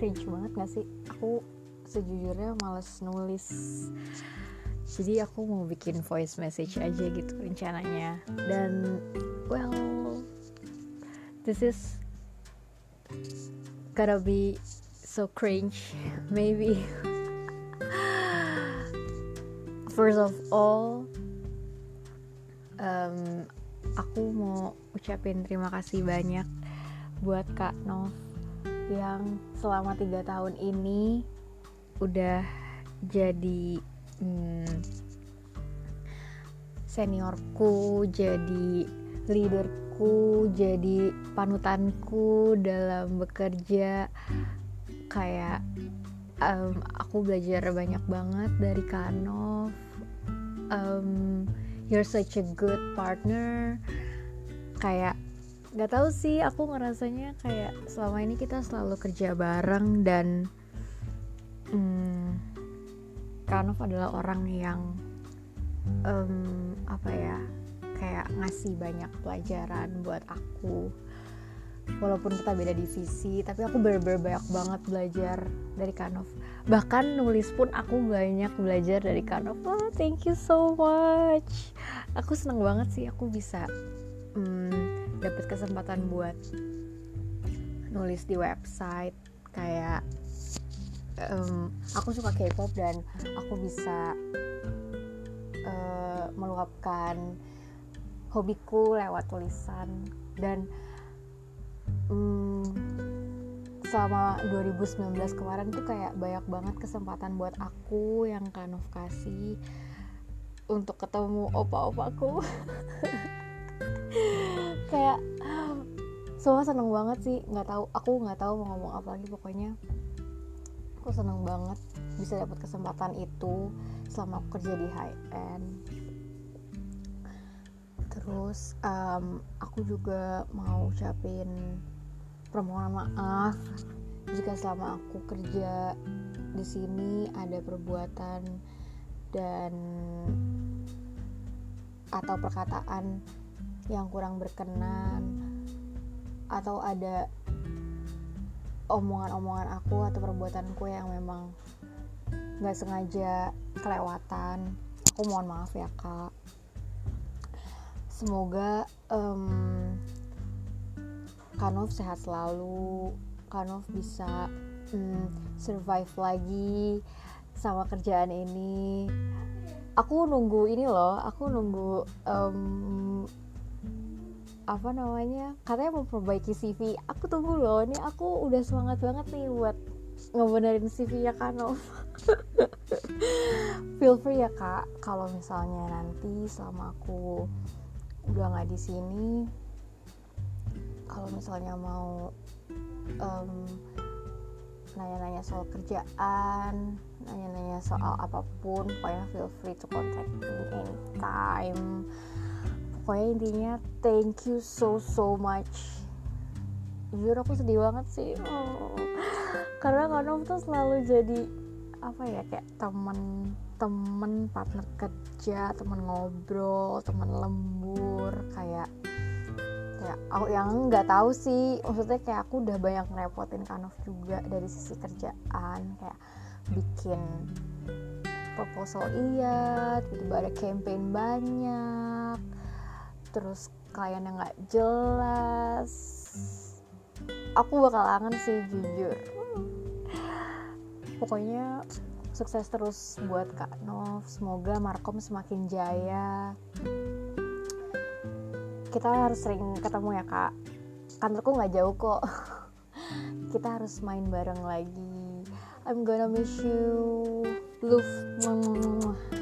cringe banget gak sih? Aku sejujurnya males nulis. Jadi aku mau bikin voice message aja gitu rencananya. Dan well this is gonna be so cringe maybe. First of all um, aku mau ucapin terima kasih banyak buat Kak Nov yang selama tiga tahun ini udah jadi hmm, seniorku jadi leaderku jadi panutanku dalam bekerja. Kayak um, aku belajar banyak banget dari Kanov um, you're such a good partner. Kayak nggak tahu sih aku ngerasanya kayak selama ini kita selalu kerja bareng dan hmm, Kanov adalah orang yang um, apa ya kayak ngasih banyak pelajaran buat aku. Walaupun kita beda divisi tapi aku bener-bener banyak banget belajar dari Kanov bahkan nulis pun aku banyak belajar dari Kanov oh, thank you so much. Aku seneng banget sih aku bisa hmm, dapat kesempatan buat nulis di website kayak um, aku suka K-pop dan aku bisa uh, meluapkan hobiku lewat tulisan dan um, selama 2019 kemarin tuh kayak banyak banget kesempatan buat aku yang Kanov kasih untuk ketemu opa-opaku semua seneng banget sih nggak tahu aku nggak tahu mau ngomong apa lagi pokoknya aku seneng banget bisa dapat kesempatan itu selama aku kerja di high end terus um, aku juga mau ucapin permohonan maaf jika selama aku kerja di sini ada perbuatan dan atau perkataan yang kurang berkenan atau ada omongan-omongan aku atau perbuatanku yang memang nggak sengaja kelewatan. Aku mohon maaf ya kak. Semoga um, Kanov sehat selalu. Kanov bisa um, survive lagi sama kerjaan ini. Aku nunggu ini loh aku nunggu um, apa namanya katanya mau perbaiki CV aku tunggu loh ini aku udah semangat banget nih buat ngebenerin CV ya Kanov feel free ya kak. Kalau misalnya nanti selama aku udah nggak di sini kalau misalnya mau um, nanya-nanya soal kerjaan nanya-nanya soal apa pun pokoknya feel free to contact me anytime pokoknya intinya thank you so so much. Jujur aku sedih banget sih. Karena Kanom tuh selalu jadi apa ya kayak temen temen partner kerja temen ngobrol temen lembur kayak kayak aku yang nggak tahu sih. Maksudnya kayak aku udah banyak ngerepotin Kanov juga dari sisi kerjaan kayak bikin proposal iya tiba-tiba ada campaign banyak terus klien yang nggak jelas. Aku bakal kangen sih jujur. Pokoknya sukses terus buat Kak Nov. Semoga Markom semakin jaya. Kita harus sering ketemu ya kak. Kantorku nggak jauh kok. Kita harus main bareng lagi. I'm gonna miss you. Love